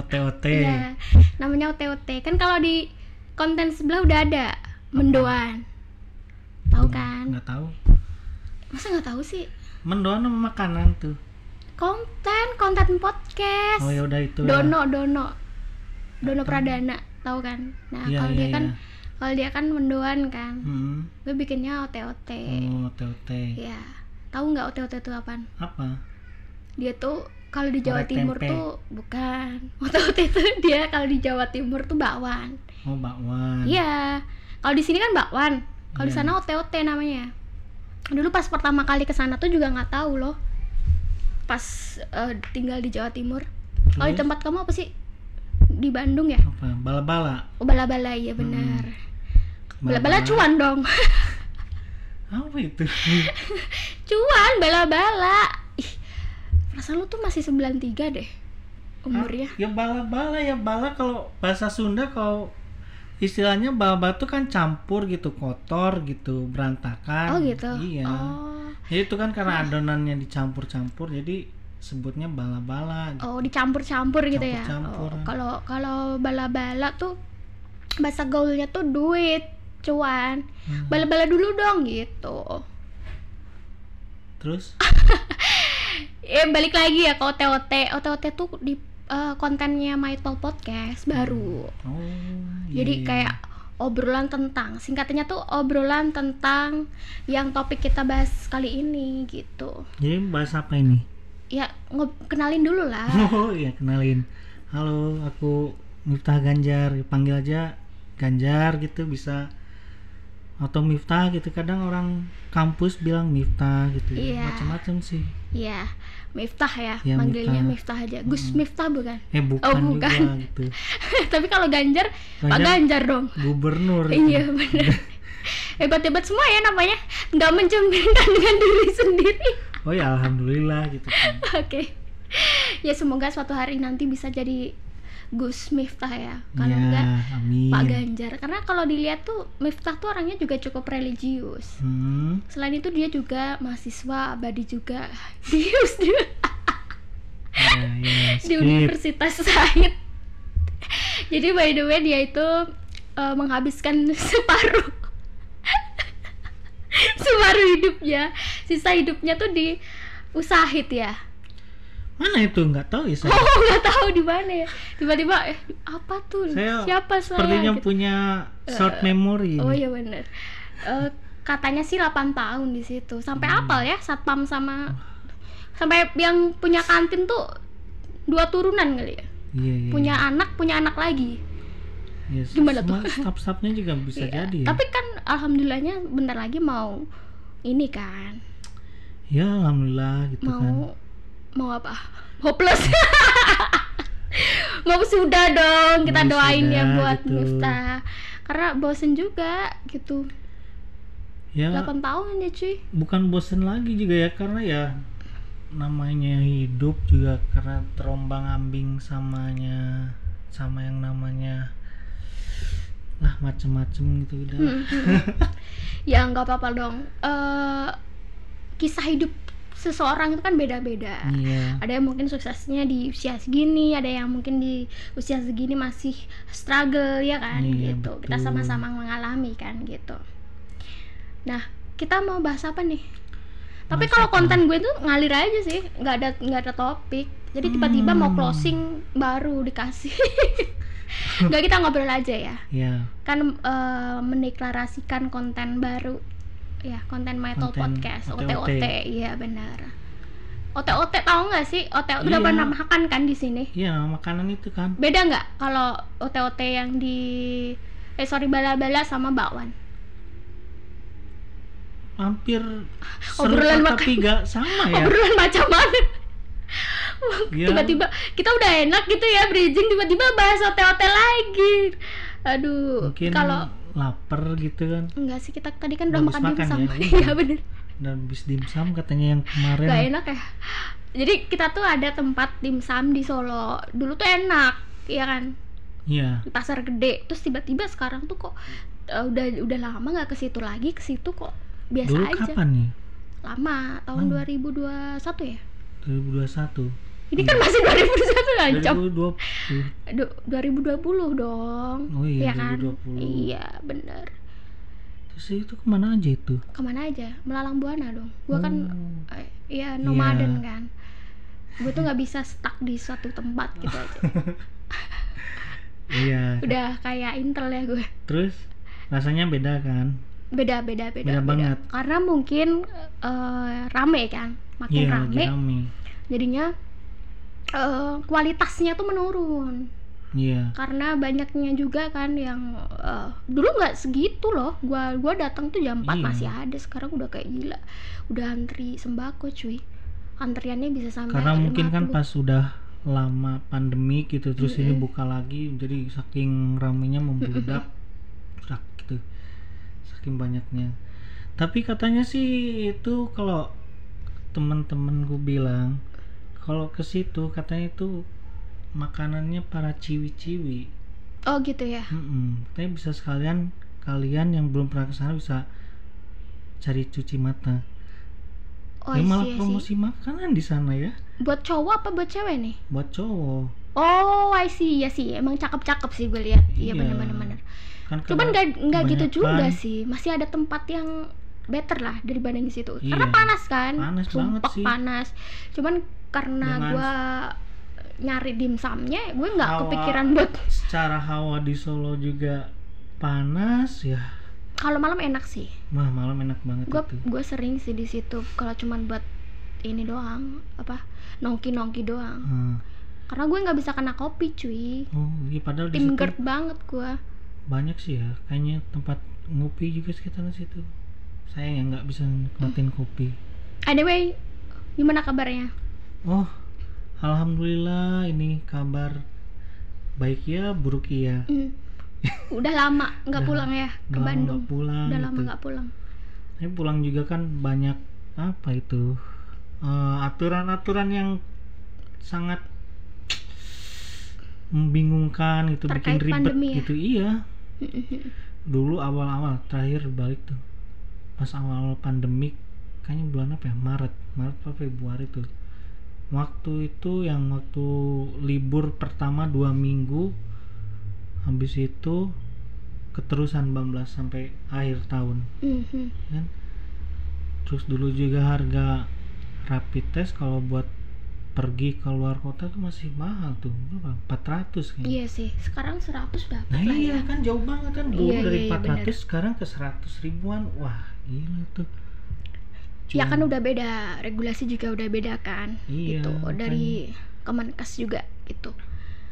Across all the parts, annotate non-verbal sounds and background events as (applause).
OTOT. Iya, namanya OTOT. Kan kalau di konten sebelah udah ada mendoan. Tahu kan? Nggak tahu. Masa nggak tahu sih? Mendoan sama makanan tuh. Konten, konten podcast. Oh ya udah itu. ya. Dono, Dono. Dono Pradana, tahu kan? Nah, Iya, kalau iya, dia kan iya. kalau dia kan mendoan kan. Hmm. Gue bikinnya OTOT. Oh, OTOT. Ya. Tahu nggak OTOT itu apaan? Apa? Dia tuh kalau di Jawa Orek Timur tempe. tuh bukan. (laughs) OTOT itu dia kalau di Jawa Timur tuh bakwan. Oh, bakwan. Iya. Kalau di sini kan bakwan. Kalau di Iya. sana OTOT namanya. Dulu pas pertama kali ke sana tuh juga nggak tahu loh. Pas eh, tinggal di Jawa Timur. Kalau di Terus? tempat kamu apa sih? Di Bandung ya? Apa? Bala-bala. Oh, bala-bala iya benar. Hmm. Bala-bala cuan dong. (laughs) Apa itu? cuan bala-bala. Perasaan lu tuh masih 93 deh umurnya. Ya bala-bala ya bala kalau bahasa Sunda kalau istilahnya bala-bala tuh kan campur gitu, kotor gitu, berantakan. Oh gitu. Iya. Oh. Jadi itu kan karena adonannya dicampur-campur jadi sebutnya bala-bala. gitu. Oh, dicampur-campur gitu ya. Campur-campur. Oh, Kalau kalau bala-bala tuh bahasa gaulnya tuh duit, cuan. Hmm. Bala-bala dulu dong gitu. Terus? (laughs) Eh balik lagi ya ke OTOT. OTOT tuh di eh, kontennya My Talk Podcast baru. Oh. Jadi iya. kayak obrolan tentang singkatnya tuh obrolan tentang yang topik kita bahas kali ini gitu. Jadi bahas apa ini? Ya kenalin dulu lah. (laughs) Oh iya kenalin. Halo, aku Miftah Ganjar. Panggil aja Ganjar gitu bisa atau Miftah gitu. Kadang orang kampus bilang Miftah gitu. Iya. Macam-macam sih. Iya, Miftah ya, Iya, manggilnya Miftah. Miftah aja. Gus Miftah bukan? Eh bukan, Oh, juga bukan. gitu. (laughs) Tapi kalau Ganjar, Pak Ganjar Ganjar dong. Gubernur. (laughs) gitu. Iya benar. (laughs) Hebat-hebat semua ya namanya. Nggak mencerminkan dengan diri sendiri. Oh ya alhamdulillah gitu kan. Oke. Ya semoga suatu hari nanti bisa jadi Gus Miftah ya. Kalau Iya, enggak amin. Pak Ganjar. Karena kalau dilihat tuh Miftah tuh orangnya juga cukup religius. Hmm. Selain itu dia juga mahasiswa abadi juga di di, Ya, ya, di skip. Universitas Said. Jadi by the way dia itu eh, menghabiskan (laughs) separuh (laughs) separuh hidupnya, sisa hidupnya tuh di Usahid ya. Mana itu nggak tahu ya saya. (laughs) Oh nggak tahu di mana ya. Tiba-tiba eh apa tuh? Saya Siapa saya? Sepertinya Gitu. punya short memory. Oh iya bener Eh, katanya sih 8 tahun di situ. Sampai Hmm. apal ya satpam sama sampai yang punya kantin tuh dua turunan kali ya. Iya, iya. Punya anak, punya anak lagi. Ya, Gimana semua tuh? Staff-staffnya juga bisa Iya. jadi ya. Tapi kan alhamdulillahnya bentar lagi mau ini kan. Ya alhamdulillah gitu kan. Mau apa? Hopeless. (laughs) mau sudah dong kita Mau doain ya buat gitu. Miftah. Karena bosen juga gitu. Ya 8 tahun ya cuy. bukan bosen lagi juga ya karena ya namanya hidup juga karena terombang ambing samanya sama yang namanya lah macem-macem gitu udah. Hmm, hmm. (laughs) ya nggak apa-apa dong. Eh kisah hidup seseorang itu kan beda-beda. Iya. Ada yang mungkin suksesnya di usia segini, ada yang mungkin di usia segini masih struggle ya kan, Iya, gitu. Kita betul. sama-sama mengalami kan, gitu. Nah, kita mau bahas apa nih? Tapi kalau konten gue tuh ngalir aja sih, nggak ada nggak ada topik. Jadi tiba-tiba mau Hmm. closing baru dikasih. (laughs) Nggak kita ngobrol aja ya Ya, kan eh, mendeklarasikan konten baru ya konten metal Konten podcast OTOT. OTOT iya benar OTOT tahu nggak sih OTOT udah Iya. pernah makan kan di sini iya nama makanan itu kan. beda nggak kalau OTOT yang di eh sorry bala-bala sama bakwan Hampir Obrolan serupa makan. tapi gak sama ya. obrolan macam mana Iya. tiba-tiba kita udah enak gitu ya bridging tiba-tiba bahas OTOT lagi aduh kalau lapar gitu kan. enggak sih kita tadi kan udah makan makan dimsum ya? (laughs) iya bener Dan bis dimsum katanya yang kemarin. Gak enak ya. Jadi kita tuh ada tempat dimsum di Solo. Dulu tuh enak, iya kan? Iya. Di pasar gede. Terus tiba-tiba sekarang tuh kok eh, udah udah lama nggak ke situ lagi, ke situ kok biasa Dulu aja. kapan nih? Lama, tahun Hmm. 2021 ya? 2021. Ini kan masih 2021 ancam. 2020 Du- 2020 dong. oh iya Iya kan? 2020 Iya, bener. terus itu ke mana aja itu Ke mana aja? Melalang buana dong. Gua kan Oh. eh, iya nomaden Iya. kan. Gue tuh nggak bisa stuck di suatu tempat gitu aja. (laughs) iya Udah kayak intel ya gue. terus rasanya beda kan Beda beda beda. Beda banget. Karena mungkin eh, rame kan. Makin iya lagi rame. rame Jadinya eh, kualitasnya tuh menurun. iya karena banyaknya juga kan yang eh, dulu nggak segitu loh gua gua datang tuh jam 4 Iya. masih ada sekarang udah kayak gila udah antri sembako cuy antriannya bisa sampai karena mungkin kan 50. pas sudah lama pandemi gitu terus ini Mm-mm. buka lagi jadi saking ramenya membludak udah gitu saking banyaknya tapi katanya sih itu kalau teman-temanku bilang kalau ke situ katanya itu makanannya para ciwi-ciwi. Oh gitu ya. Mm-mm. katanya bisa sekalian kalian yang belum pernah ke sana bisa cari cuci mata. Oh ya malah sih promosi makanan di sana ya. Buat cowok apa buat cewek nih? Buat cowok. Oh I see ya sih. Emang cakep-cakep sih gue lihat. Iya Iya. bener-bener bener. kan cuman nggak nggak gitu juga sih. Masih ada tempat yang better lah dibanding di situ. Iya. karena panas kan? Panas banget Sumpek sih. panas. Cuman karena Dengan- gua nyari dimsumnya gue nggak kepikiran buat (laughs) secara hawa di Solo juga panas ya. Kalau malam enak sih. Mah malam enak banget gue itu. gue sering sih di situ kalau cuman buat ini doang apa nongki nongki doang. Hmm. karena gue nggak bisa kena kopi cuy. Oh iya padahal di tim banget gue banyak sih ya. Kayaknya tempat ngopi juga sekitaran situ saya yang nggak bisa nikmatin kopi. Anyway gimana kabarnya? Oh alhamdulillah ini kabar baik ya buruk iya. Hmm. udah lama nggak pulang ya ke Udah lama Bandung. nggak pulang udah lama gitu. nggak pulang. Ini pulang juga kan banyak apa itu eh, aturan-aturan yang sangat membingungkan itu bikin Terkait ribet pandemi ya? gitu. Iya. Dulu awal-awal terakhir balik tuh pas awal-awal pandemik kayaknya bulan apa ya? Maret. Maret atau Februari tuh. Waktu itu yang waktu libur pertama dua minggu habis itu keterusan 18 sampai akhir tahun. Mhm. kan? Terus dulu juga harga rapid test kalau buat pergi ke luar kota tuh masih mahal tuh. Berapa? 400 kayaknya. Iya sih. Sekarang 100 dapat nah iya ya kan jauh banget kan. Dulu Iya, dari iya, iya, 400 sekarang ke 100 ribuan. Wah gila tuh. Ya kan udah beda regulasi juga udah beda kan Iya, gitu. Dari Kemenkes juga gitu.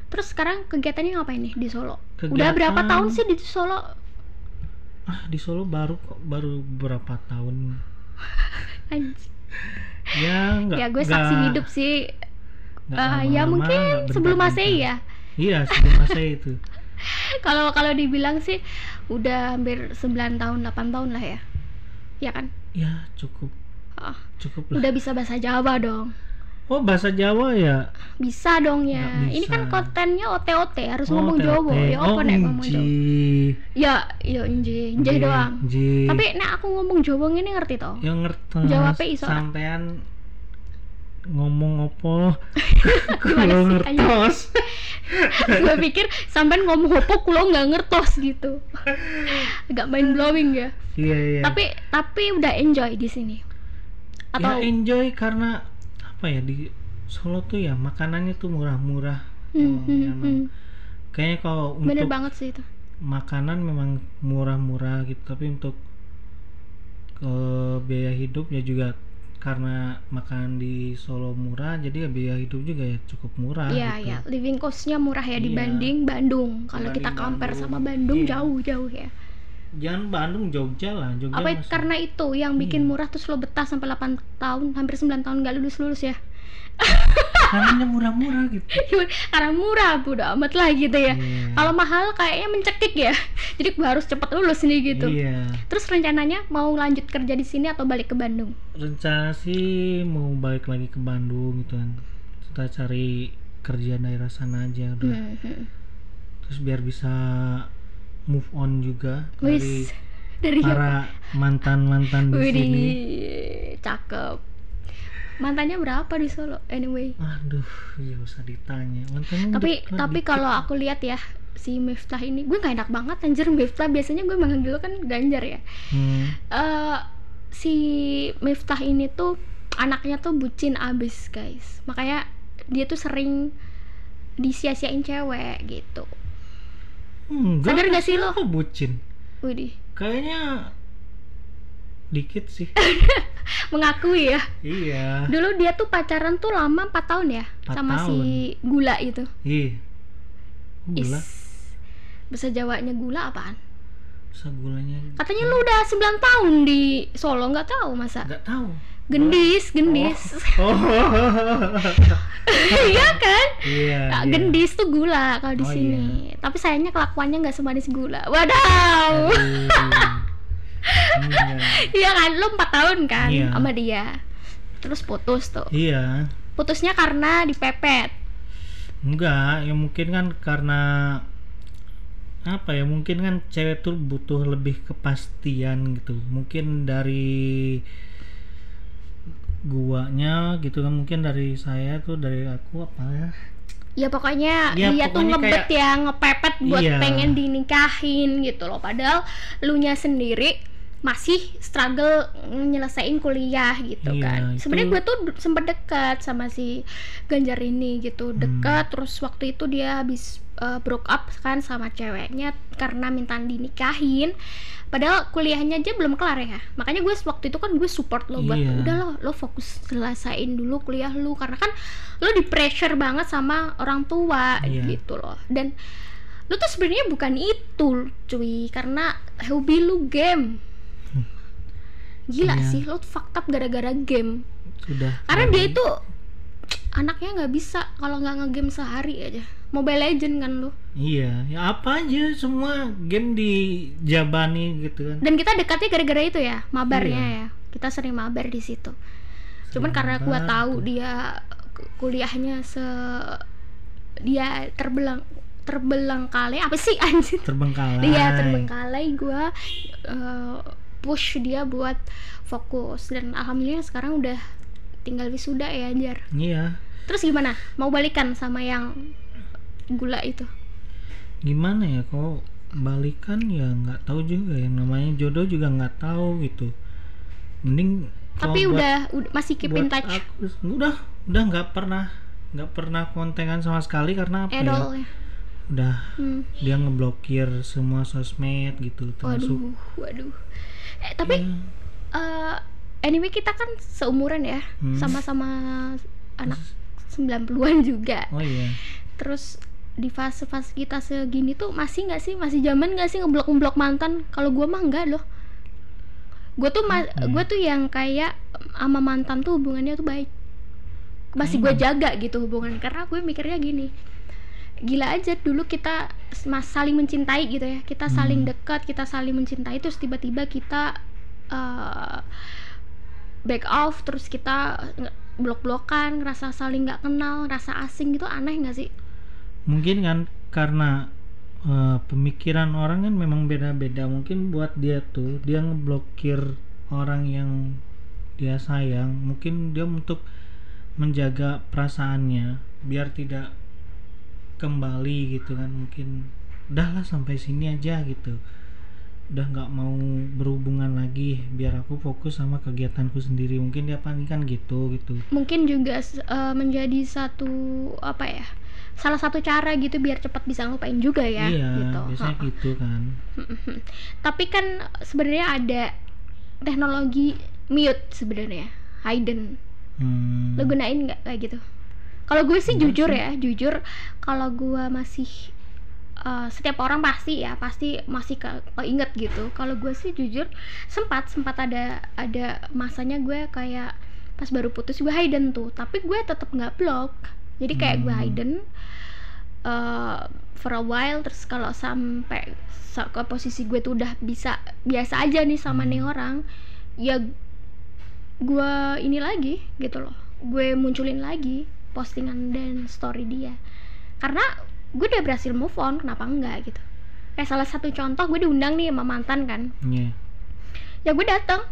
Terus sekarang kegiatannya ngapain nih di Solo? Udah berapa Kegiatan- tahun sih di Solo? Ah di Solo baru kok baru berapa tahun? (laughs) Ya enggak ya gue saksi hidup sih. Eh, ya mungkin sebelum masehi ya. Iya sebelum masehi itu. (laughs) Kalau kalau dibilang sih udah hampir 9 tahun 8 tahun lah ya ya kan? Ya cukup. Ah, cukup lah. udah bisa bahasa Jawa dong. Oh bahasa Jawa ya? Bisa dong ya. Nggak ini kan bisa. kontennya OTOT harus Oh, ngomong. Jawa. Ya oh apa nek ngomong Jawa? Inji ya ya inje inje doang. Inji. tapi nek aku ngomong Jawa ini ngerti toh? Yang ngerti Jawab iso. Ora? sampean ngomong opo (laughs) sih, ngertos. Gue pikir sampean ngomong opo kulo nggak ngertos gitu. Agak mind blowing ya. Iya iya. Tapi tapi udah enjoy di sini. Ya atau enjoy karena apa ya di Solo tuh ya makanannya tuh murah-murah. Hmm, Emang- hmm, emang. hmm. kayaknya kalau bener untuk banget sih itu. makanan memang murah-murah gitu. Tapi untuk eh, biaya hidup ya juga karena makanan di Solo murah jadi ya biaya hidup juga ya cukup murah Iya gitu. ya living costnya murah ya Iya. dibanding Bandung kalau kita compare Bandung. sama Bandung Iya. jauh jauh ya jangan Bandung Jogja lah Jogja apa masih- karena itu yang bikin Iya. murah terus lo betah sampai 8 tahun hampir 9 tahun gak lulus lulus ya (laughs) makanannya murah-murah gitu. (laughs) Karena murah bodo amat lah gitu ya. Iya. kalau mahal kayaknya mencekik ya. (laughs) Jadi gue harus cepat lulus nih gitu. Iya. Terus rencananya mau lanjut kerja di sini atau balik ke Bandung? Rencana sih mau balik lagi ke Bandung gitu kan. Kita cari kerja daerah sana aja udah. Hmm. terus biar bisa move on juga dari Wis. dari para mantan mantan di sini. cakep mantannya berapa di Solo? Anyway. Aduh ya usah ditanya. Mantannya tapi tapi kalau aku lihat ya si Miftah ini gue gak enak banget anjir. Miftah biasanya gue manggil lo kan Ganjar ya. Hmm. eh si Miftah ini tuh anaknya tuh bucin abis guys. Makanya dia tuh sering disia-siain cewek gitu. Enggak, Sadar gak sih lo? bucin? Widih. Kayaknya dikit sih. (laughs) Mengakui ya. Iya. Dulu dia tuh pacaran tuh lama 4 tahun ya Empat sama si gula itu. Ih gula. Is. bahasa Jawanya gula apaan? Masa gulanya katanya lu udah 9 tahun di Solo nggak tahu masa. Nggak tahu. Gendis gendis. Oh. (laughs) Iya kan? Iya Nah, iya. gendis tuh gula kalau di Oh, sini. tapi sayangnya kelakuannya nggak semanis gula. Wadaw. Aduh. Iya. iya kan? Lu 4 tahun kan Iya. sama dia. Terus putus tuh. Iya. Putusnya karena dipepet. Enggak ya mungkin kan karena apa ya mungkin kan cewek tuh butuh lebih kepastian gitu. Mungkin dari guanya gitu kan mungkin dari saya tuh dari aku apa ya ya pokoknya Ya, dia tuh pokoknya ngebet kayak- ya ngepepet buat Iya. pengen dinikahin gitu loh padahal lu nya sendiri masih struggle nyelesain kuliah gitu Iya, kan sebenarnya gue tuh sempet dekat sama si Ganjar ini gitu Hmm. dekat terus waktu itu dia habis uh, broke up kan sama ceweknya karena minta dinikahin padahal kuliahnya aja belum kelar ya. Makanya gue waktu itu kan gue support lo buat Iya. udah lo lo fokus selesain dulu kuliah lu. Karena kan lo di pressure banget sama orang tua Iya. gitu loh. Dan lu tuh sebenarnya bukan itu cuy. Karena hobi lu game. Gila Iya. sih lo fucked up gara-gara game. Sudah. Karena dia itu anaknya nggak bisa kalau nggak ngegame sehari aja Mobile Legend kan lu? Iya ya apa aja semua game dijabani gitu kan. Dan kita dekatnya gara-gara itu ya mabarnya Iya. ya. Kita sering mabar di situ. Cuman Sering karena gua tahu tuh. dia ku- kuliahnya se dia terbelang terbelang kali apa sih (laughs) anjir terbengkalai. Iya terbengkalai gua eh, push dia buat fokus. Dan alhamdulillah sekarang udah tinggal wisuda ya Jar iya. Terus gimana? Mau balikan sama yang gula itu. Gimana ya kok balikan ya nggak tahu juga yang namanya jodoh juga nggak tahu gitu. Mending tapi buat- udah, udah masih keep in touch. aku udah udah nggak pernah nggak pernah kontengan sama sekali karena apa at ya ya? Udah hmm. dia ngeblokir semua sosmed gitu termasuk waduh waduh. Eh, tapi Ya, eh, anyway kita kan seumuran ya Hmm. sama-sama anak 90-an juga. Oh iya. Terus di fase-fase kita segini tuh masih nggak sih? Masih zaman nggak sih ngeblok ngeblok mantan? Kalau gua mah enggak loh. Gue tuh Hmm. gua tuh yang kayak sama mantan tuh hubungannya tuh baik. Masih gue Hmm. jaga gitu hubungan karena gue mikirnya gini. Gila aja dulu kita mas saling mencintai gitu ya. Kita saling Hmm. dekat kita saling mencintai terus tiba-tiba kita eh, back off terus kita blok-blokan ngerasa saling nggak kenal ngerasa asing gitu aneh nggak sih mungkin kan karena eh, pemikiran orang kan memang beda-beda. Mungkin buat dia tuh dia ngeblokir orang yang dia sayang mungkin dia untuk menjaga perasaannya biar tidak kembali gitu kan. Mungkin udahlah sampai sini aja gitu. Udah nggak mau berhubungan lagi biar aku fokus sama kegiatanku sendiri. Mungkin dia panik kan gitu gitu. Mungkin juga eh, menjadi satu apa ya salah satu cara gitu biar cepat bisa ngelupain juga ya iya gitu. biasanya Ha-ha. gitu kan. (laughs) Tapi kan sebenarnya ada teknologi mute sebenarnya hidden. Hmm. lo gunain nggak kayak gitu? Kalau gue sih Enggak jujur sih. ya jujur kalau gue masih eh, setiap orang pasti ya pasti masih ke, inget gitu. Kalau gue sih jujur sempat sempat ada ada masanya gue kayak pas baru putus gue hidden tuh. Tapi gue tetap nggak blok jadi kayak gue Hmm. hidden eh, for a while terus kalau sampai sa- ke posisi gue tuh udah bisa biasa aja nih sama nih Hmm. orang ya gue ini lagi gitu loh gue munculin lagi postingan dan story dia karena gue udah berhasil move on kenapa enggak gitu kayak salah satu contoh gue diundang nih sama mantan kan Iya. ya gue datang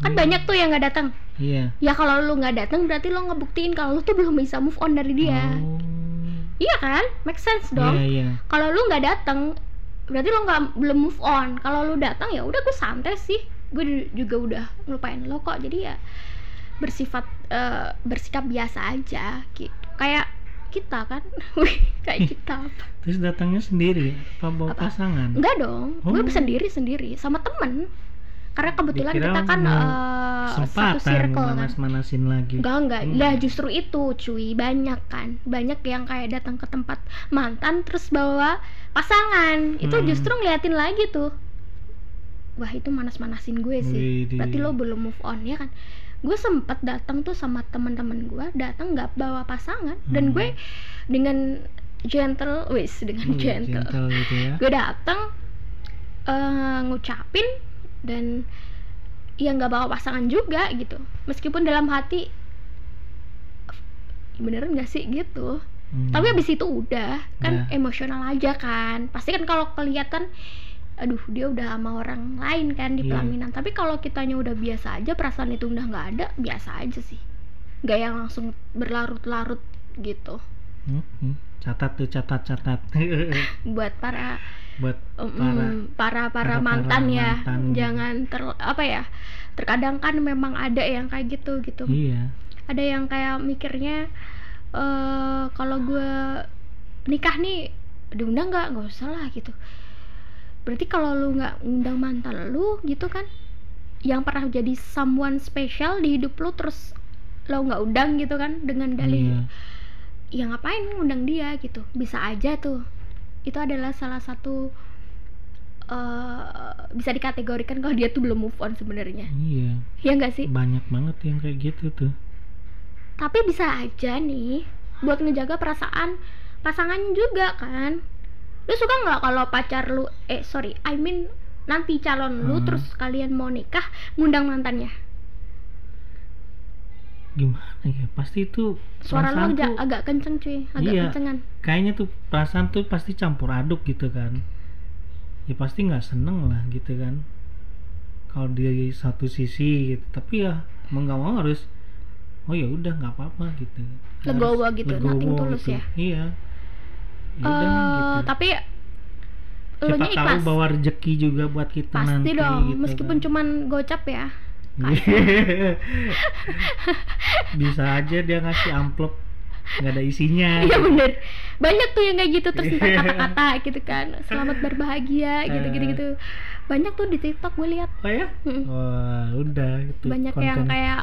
kan Hmm. banyak tuh yang nggak datang iya. Ya kalau lu nggak datang berarti lo ngebuktiin kalau lu tuh belum bisa move on dari dia. Oh. iya kan? Make sense dong. Iya iya. Kalau lu nggak datang berarti lo nggak belum move on. Kalau lu datang ya udah gue santai sih. Gue ju- juga udah ngelupain lo kok. Jadi ya bersifat eh, bersikap biasa aja gitu. Kayak kita kan. (laughs) Kayak kita (laughs) apa? Terus datangnya sendiri? Apa bawa Apa? pasangan? Enggak dong. Gue Oh. sendiri sendiri sama temen karena kebetulan Dikira kita kan eh, satu circle kan manas-manasin lagi Enggak, enggak. Hmm. Lah justru itu, cuy. Banyak kan. Banyak yang kayak datang ke tempat mantan terus bawa pasangan. Itu Hmm. justru ngeliatin lagi tuh. Wah, itu manas-manasin gue sih. Widih. Berarti lo belum move on ya kan? Gue sempet datang tuh sama teman-teman gue, datang nggak bawa pasangan dan Hmm. gue dengan gentle, wis dengan Wih, gentle. gentle gitu ya Gue datang eh, ngucapin dan ya nggak bawa pasangan juga gitu. Meskipun dalam hati beneran gak sih gitu Hmm. tapi abis itu udah kan Udah. emosional aja kan pasti kan kalau kelihatan aduh dia udah sama orang lain kan di Iya. pelaminan tapi kalau kitanya udah biasa aja perasaan itu udah nggak ada biasa aja sih nggak yang langsung berlarut-larut gitu Hmm, hmm. catat tuh catat catat (laughs) buat para buat mm, Para- para para, mantan para ya. mantan gitu. jangan ter apa ya terkadang kan memang ada yang kayak gitu gitu. Iya. Ada yang kayak mikirnya eh kalau gue nikah nih diundang nggak? Nggak usah lah gitu. Berarti kalau lu nggak undang mantan lu gitu kan? Yang pernah jadi someone special di hidup lu terus lo nggak undang gitu kan? Dengan dalih iya. Ya ngapain ngundang dia gitu. Bisa aja tuh itu adalah salah satu eh bisa dikategorikan kalau dia tuh belum move on sebenarnya. Iya. Ya nggak sih? Banyak banget yang kayak gitu tuh. Tapi bisa aja nih buat ngejaga perasaan pasangannya juga kan. Lu suka nggak kalau pacar lu eh sorry I mean nanti calon lu Hmm. terus kalian mau nikah ngundang mantannya gimana ya? Pasti itu suara perasaan agak, tuh- agak kenceng cuy. Agak Iya. kencengan. kayaknya tuh perasaan tuh pasti campur aduk gitu kan. Ya pasti nggak seneng lah gitu kan. Kalau dia di satu sisi gitu. Tapi ya mau nggak mau harus oh ya udah nggak apa-apa gitu. Legowo gitu, legowo nothing tulus ya? iya. Eh, ya udah gitu. tapi siapa tahu ikhlas. bawa rezeki juga buat kita pasti nanti dong gitu meskipun kan. cuman gocap ya (laughs) bisa aja dia ngasih amplop nggak ada isinya (laughs) iya gitu. bener. Banyak tuh yang kayak gitu terus (laughs) kata-kata gitu kan. Selamat berbahagia gitu gitu gitu. Banyak tuh di tiktok gue lihat. Oh ya? Wah udah itu banyak konten yang kayak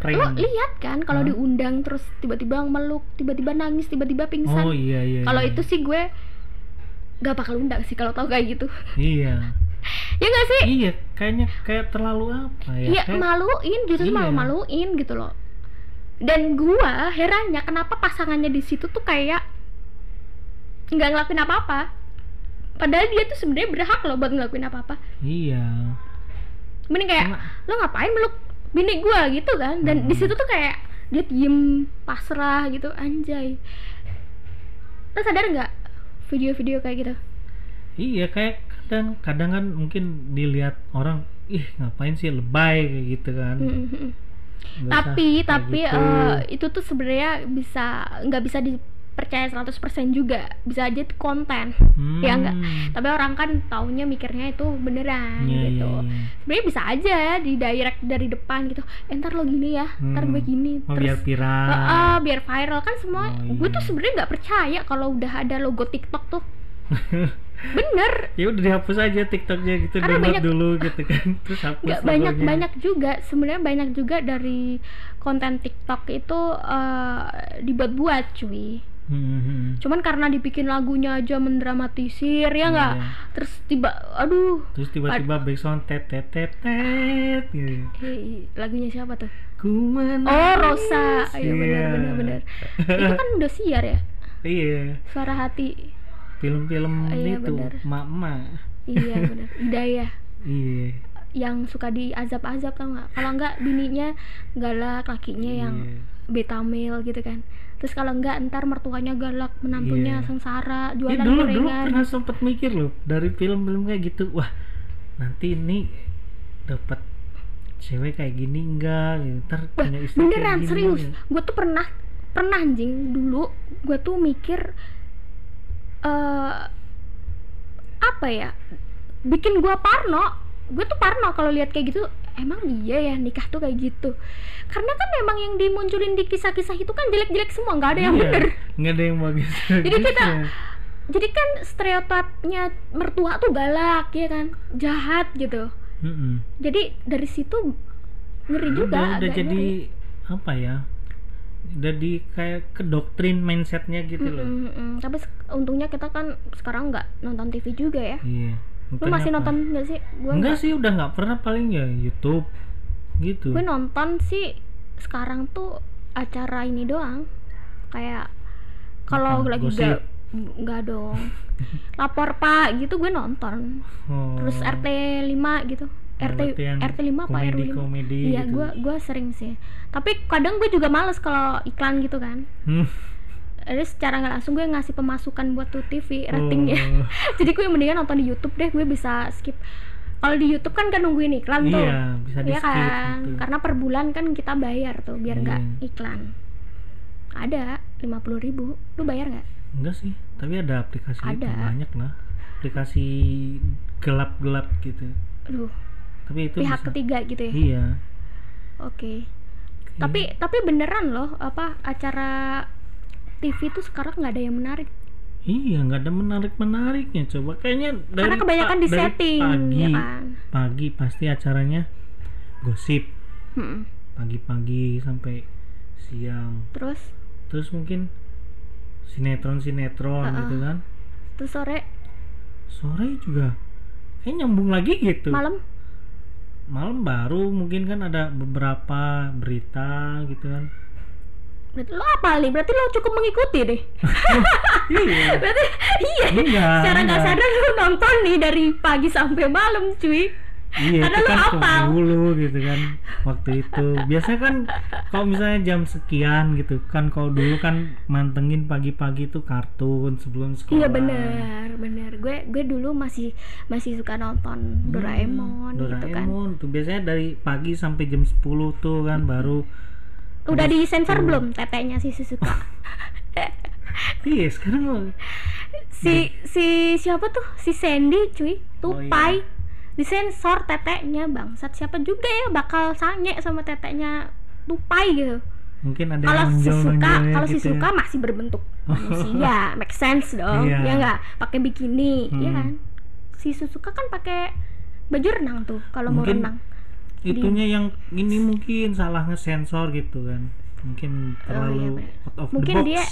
prank. lo lihat kan kalau diundang terus tiba-tiba meluk tiba-tiba nangis tiba-tiba pingsan. Oh iya iya kalau iya. itu sih gue gak bakal undang sih kalau tau kayak gitu. Iya ya gak sih? Iya kayaknya kayak terlalu apa ya? Iya kayak- maluin justru Iya. malu maluin gitu loh. Dan gua herannya kenapa pasangannya di situ tuh kayak nggak ngelakuin apa-apa. Padahal dia tuh sebenarnya berhak loh buat ngelakuin apa-apa. Iya. Mending kayak Karena- lo ngapain meluk bini gua? gitu kan. Dan di Hmm. situ tuh kayak dia diem pasrah gitu anjay. Lo sadar nggak video-video kayak gitu? Iya kayak kadang kadang kan mungkin dilihat orang ih ngapain sih lebay kayak gitu kan Mm, mm, mm. Nggak tapi tapi gitu. eh, itu tuh sebenarnya bisa nggak bisa dipercaya 100% juga bisa aja konten Hmm, ya nggak? tapi orang kan taunya mikirnya itu beneran iya, gitu iya, iya. sebenarnya bisa aja di direct dari depan gitu eh, ntar lo gini ya ntar Hmm. gue gini oh biar terus viral "Ah, ah, biar viral kan semua Oh, gue tuh iya. sebenarnya nggak percaya kalau udah ada logo TikTok tuh (laughs) bener. Ya udah dihapus aja tiktoknya gitu Karena download banyak- dulu gitu kan. (laughs) Terus hapus nggak banyak logonya. banyak juga. Sebenarnya banyak juga dari konten TikTok itu eh, dibuat-buat cuy. Hmm, cuman karena dibikin lagunya aja mendramatisir ya nggak? Iya. terus tiba aduh. Terus tiba-tiba backsound tet tet tet tet gitu. eh, lagunya siapa tuh? Ku oh Rosa. Iya benar Iya. benar benar. Itu kan udah siar ya? Iya. Suara hati film-film Iya, itu mak-mak iya (laughs) benar. Hidayah. Iya. Yang suka diazab-azab tau nggak? Kalau nggak bininya galak lakinya yang Iya. beta male gitu kan. Terus kalau nggak ntar mertuanya galak menantunya Iya. sengsara Ya, jualan dulu dulu gorengan. pernah sempet mikir loh dari film-film kayak gitu wah nanti ini dapat cewek kayak gini enggak gitu. ntar Wah, punya istri beneran serius. gue tuh pernah pernah anjing. Dulu gue tuh mikir eh apa ya? Bikin gue parno. Gue tuh parno kalau lihat kayak gitu. Emang iya ya nikah tuh kayak gitu. Karena kan emang yang dimunculin di kisah-kisah itu kan jelek-jelek semua. Nggak ada yang Iya, bener. nggak ada yang bagus. (laughs) Jadi kita- bagusnya. jadi kan stereotipnya mertua tuh galak ya kan? Jahat gitu. Mm-mm. jadi dari situ ngeri juga udah, udah jadi ngeri. apa ya udah di kayak ke doktrin mindsetnya gitu loh. Mm-mm, mm-mm. tapi untungnya kita kan sekarang nggak nonton TV juga ya. Iya. Lu masih apa? nonton nggak sih? Gue enggak sih udah nggak pernah paling ya YouTube gitu. Gue nonton sih sekarang tuh acara ini doang. Kayak kalau lagi gak nggak dong. (laughs) Lapor pak gitu gue nonton. Oh. terus RT 5 gitu RT RT 5 apa RW 5 komedi-komedi iya gitu. gue gue sering sih. Tapi kadang gue juga males kalau iklan gitu kan. Hmm. jadi secara nggak langsung gue ngasih pemasukan buat tuh TV ratingnya. Oh, (laughs) jadi gue mendingan nonton di YouTube deh gue bisa skip. Kalau di YouTube kan kan nungguin iklan tuh. Iya bisa di Iya kan? gitu. karena per bulan kan kita bayar tuh biar nggak Iya. iklan. Ada 50.000 ribu. Lu bayar nggak? Enggak sih tapi ada aplikasi itu Ada. banyak lah. Aplikasi gelap-gelap gitu. Aduh tapi itu pihak bisa. ketiga gitu ya? Iya. Oke. Tapi tapi beneran loh apa acara TV tuh sekarang nggak ada yang menarik? Iya nggak ada menarik menariknya coba. Kayaknya dari karena kebanyakan pa- di setting pagi ya kan? pagi pasti acaranya gosip. Hmm. pagi-pagi sampai siang. Terus? Terus mungkin sinetron sinetron Ha-ha. gitu kan. Terus sore? Sore juga. Kayak nyambung lagi gitu. Malam malam baru mungkin kan ada beberapa berita gitu kan. Berarti lo apa nih berarti lo cukup mengikuti deh. (laughs) Iya. Berarti iya. Enggak secara nggak sadar lo nonton nih dari pagi sampai malam cuy iya Karena itu kan hafal. dulu gitu kan waktu itu. Biasanya kan kalau misalnya jam sekian gitu kan kalau dulu kan mantengin pagi-pagi tuh kartun sebelum sekolah. Iya bener bener gue gue dulu masih masih suka nonton Hmm, Doraemon, gitu kan. Doraemon tuh biasanya dari pagi sampai jam 10 tuh kan baru udah Terus disensor tuh. belum? Tetenya si Susuka (laughs) iya sekarang si si siapa tuh? Si Sandy cuy. Oh, tupai disensor teteknya bangsat. Siapa juga ya bakal sange sama teteknya? Tupai gitu. Mungkin ada kalau yang si Suka kalau si gitu ya. Suka masih berbentuk manusia. (laughs) Make sense dong Iya. ya nggak? Pakai bikini ya Hmm. kan? Si Susuka kan pakai baju renang tuh kalau mau renang. Itunya yang ini mungkin salah ngesensor gitu kan. Mungkin Oh, iya terlalu benar. out of Mungkin the box. dia-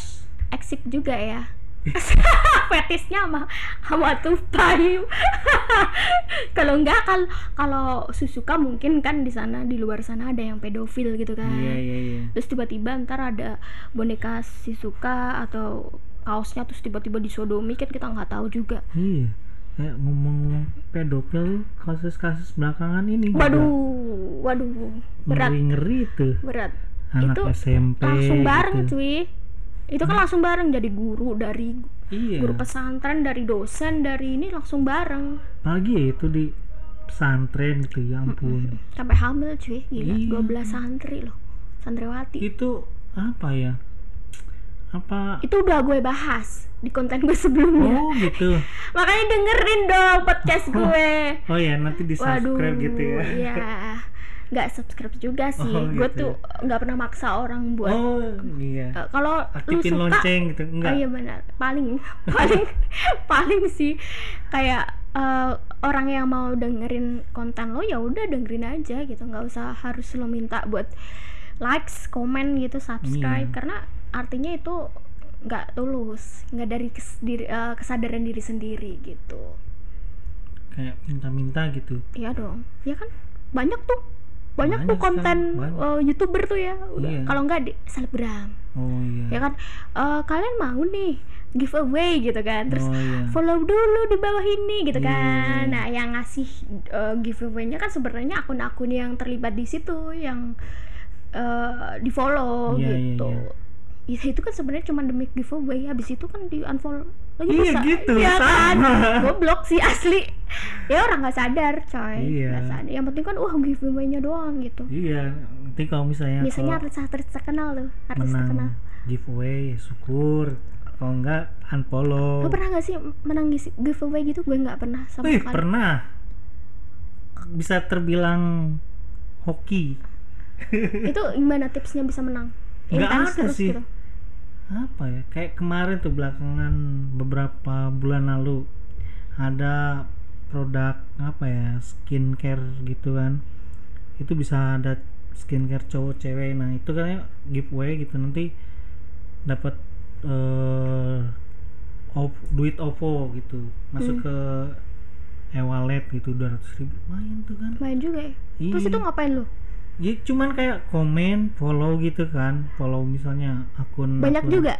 eksik juga ya (laughs) fetisnya sama sama tupai (laughs) kalau enggak kalau kalau Susuka mungkin kan di sana di luar sana ada yang pedofil gitu kan. Iya iya iya. Terus tiba-tiba ntar ada boneka Susuka atau kaosnya terus tiba-tiba disodomi kan kita nggak tahu juga. Iya. Kayak ngomong-ngomong pedofil kasus-kasus belakangan ini waduh waduh berat. Ngeri-ngeri tuh. Berat. Anak Itu SMP langsung bareng gitu. cuy itu kan langsung bareng jadi guru dari iya. guru pesantren dari dosen dari ini langsung bareng. Ya itu di pesantren gitu ya ampun. Sampai hamil cuy. Iya. gila 12 santri loh santriwati. Itu apa ya? Apa? Itu udah gue bahas di konten gue sebelumnya. Oh gitu. (laughs) Makanya dengerin dong podcast gue. oh ya nanti di waduh subscribe gitu ya. Iya nggak subscribe juga sih Oh, gue gitu. tuh nggak pernah maksa orang buat oh iya Eh, kalau lu suka lonceng gitu Oh enggak iya benar. Paling (laughs) paling paling sih kayak eh, orang yang mau dengerin konten lo ya udah dengerin aja gitu. nggak usah harus lo minta buat likes, komen gitu, Iya. subscribe karena artinya itu nggak tulus, nggak dari kes- diri- eh, kesadaran diri sendiri gitu. kayak minta-minta gitu Iya dong. Ya kan? Banyak tuh. Banyak, tuh konten banyak. eh, YouTuber tuh ya. Iya. Kalau nggak di selebgram. oh iya Ya kan? Eh, kalian mau nih giveaway gitu kan. Terus oh iya follow dulu di bawah ini gitu Iya. kan. Nah, yang ngasih uh, giveaway-nya kan sebenarnya akun-akun yang terlibat di situ yang uh, di follow Iya, iya, gitu. Ya, itu kan sebenarnya cuma demi giveaway. Habis itu kan di unfollow. Lagi Iya, bisa. gitu, Iya kan? (laughs) Goblok sih asli. ya orang nggak sadar coy. Iya. nggak sadar. Yang penting kan wah giveaway-nya doang gitu. Iya nanti kalau misalnya biasanya kalau artis-artis terkenal tuh artis terkenal. menang giveaway syukur. Kalau enggak unfollow. Lo pernah nggak sih menang giveaway gitu? Gue nggak pernah sama Wih, sekali. pernah. Bisa terbilang hoki. Itu gimana tipsnya bisa menang? Intens ada terus sih. gitu apa ya? Kayak kemarin tuh belakangan beberapa bulan lalu ada produk apa ya skincare gitu kan. Itu bisa ada skincare cowok cewek. Nah itu kan giveaway gitu. Nanti dapat eh op- duit OVO gitu. Masuk Hmm. ke e-wallet gitu 200 ribu. Lumayan tuh kan. Main juga ya? Terus Iya. itu ngapain lu ya cuman kayak komen follow gitu kan. Follow misalnya akun banyak akun- juga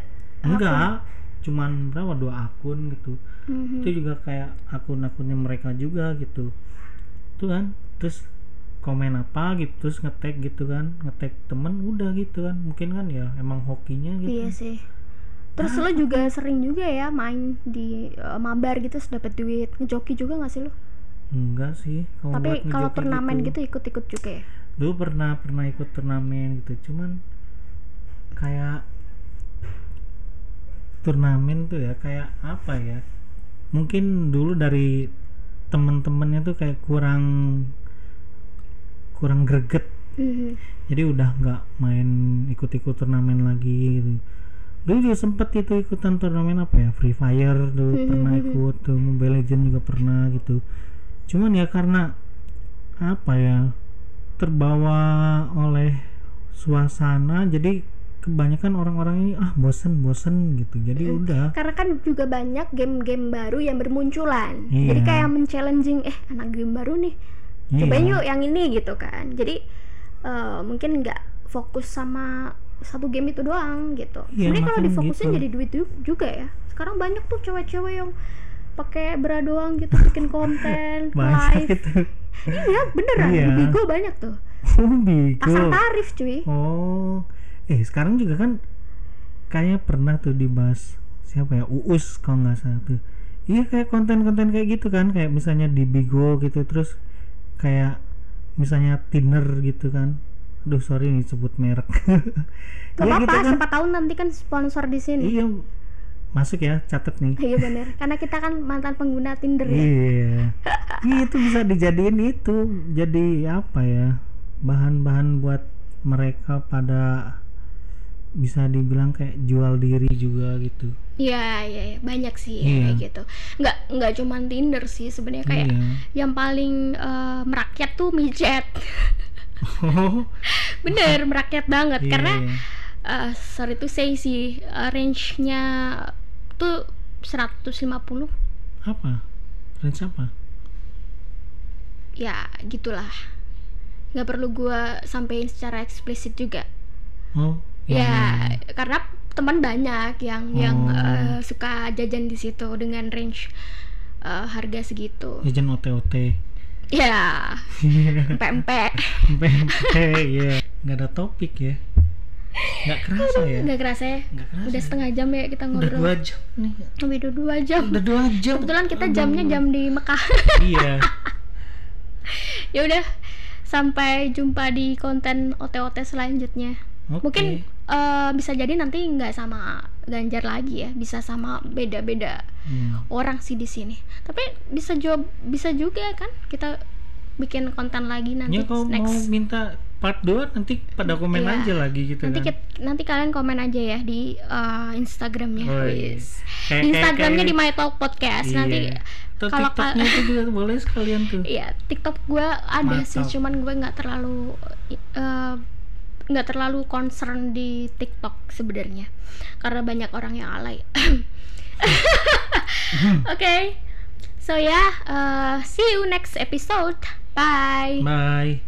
enggak cuman berapa? Dua akun gitu. Mhm. itu juga kayak akun-akunnya mereka juga gitu. Tuh kan terus komen apa gitu terus ngetek gitu kan. Ngetek temen udah gitu kan. Mungkin kan ya emang hokinya gitu. Iya sih. Terus lo juga sering juga ya main di eh, mabar gitu dapet duit. Ngejoki juga nggak sih lo? Enggak sih kalau tapi kalau turnamen gitu ikut-ikut juga ya dulu pernah pernah ikut turnamen gitu. Cuman kayak turnamen tuh ya kayak apa ya? Mungkin dulu dari temen-temennya tuh kayak kurang kurang greget. Mhm. jadi udah nggak main ikut-ikut turnamen lagi gitu. Dulu juga sempet itu ikutan turnamen apa ya? Free Fire dulu Hmm, pernah ikut tuh Mobile Legend juga pernah gitu. Cuman ya karena apa ya terbawa oleh suasana. Jadi kebanyakan orang-orang ini ah bosen bosen gitu. Jadi Hmm. udah. Karena kan juga banyak game-game baru yang bermunculan. Iya. jadi kayak men-challenging eh anak game baru nih. Cobain Iya. yuk yang ini gitu kan. Jadi eh, mungkin nggak fokus sama satu game itu doang gitu. Iya, sebenarnya kalau difokusin gitu. jadi duit ju- juga ya. Sekarang banyak tuh cewek-cewek yang pakai bra doang gitu (laughs) bikin konten live. itu iya beneran Iya. di Bigo banyak tuh bigo pasar tarif cuy Oh, eh sekarang juga kan kayaknya pernah tuh dibahas siapa ya Uus kalau nggak salah tuh. Iya kayak konten-konten kayak gitu kan, kayak misalnya di Bigo gitu terus kayak misalnya Tinder gitu kan. Aduh sorry nih sebut merek. (laughs) Gak Iya apa-apa, gitu kan. siapa tahu nanti kan sponsor di sini. Iya masuk ya catet nih. Iya bener, (laughs) karena kita kan mantan pengguna Tinder ya. Iya. (laughs) Iya, itu bisa dijadiin itu jadi apa ya? Bahan-bahan buat mereka pada bisa dibilang kayak jual diri juga gitu. Iya, iya, iya, banyak sih Iya. kayak gitu. Nggak nggak cuman Tinder sih sebenarnya kayak Iya. yang paling eh, merakyat tuh mijet. Oh, (laughs) Bener, merakyat banget iya, karena iya. Eh, sorry to say sih eh, range-nya tuh 150 apa? Range apa? ya gitulah. nggak perlu gua sampein secara eksplisit juga. Oh, Ya, karena teman banyak yang yang Oh. eh, suka jajan di situ dengan range eh, harga segitu. Agent OT-OT. Ya, (laughs) empek-empek. PMP, iya. Nggak ada topik ya. Nggak kerasa ya. Nggak kerasa ya? Nggak kerasa. Udah ya. setengah jam ya kita Udah ngobrol. dua jam nih. Udah dua jam. Udah dua jam. Kebetulan kita Aduh. jamnya jam di Mekah. Iya. (laughs) ya udah, sampai jumpa di konten OT-OT selanjutnya. Oke. Mungkin eh, bisa jadi nanti nggak sama Ganjar lagi ya, bisa sama beda-beda Hmm. orang sih di sini. Tapi bisa jawab bisa juga kan kita bikin konten lagi nanti Ya kalau mau next. minta part 2 nanti pada komen Iya. aja lagi gitu nanti kan. kit- nanti kalian komen aja ya di uh, Instagramnya. Oh, iya. Di Instagramnya di My Talk Podcast. Nanti Iya. Atau kalau TikToknya itu juga boleh sekalian tuh. Iya, TikTok gue ada sih, cuman gue nggak terlalu eh, nggak terlalu concern di TikTok sebenarnya, karena banyak orang yang alay. (laughs) Oke, so ya, eh, see you next episode. Bye. Bye.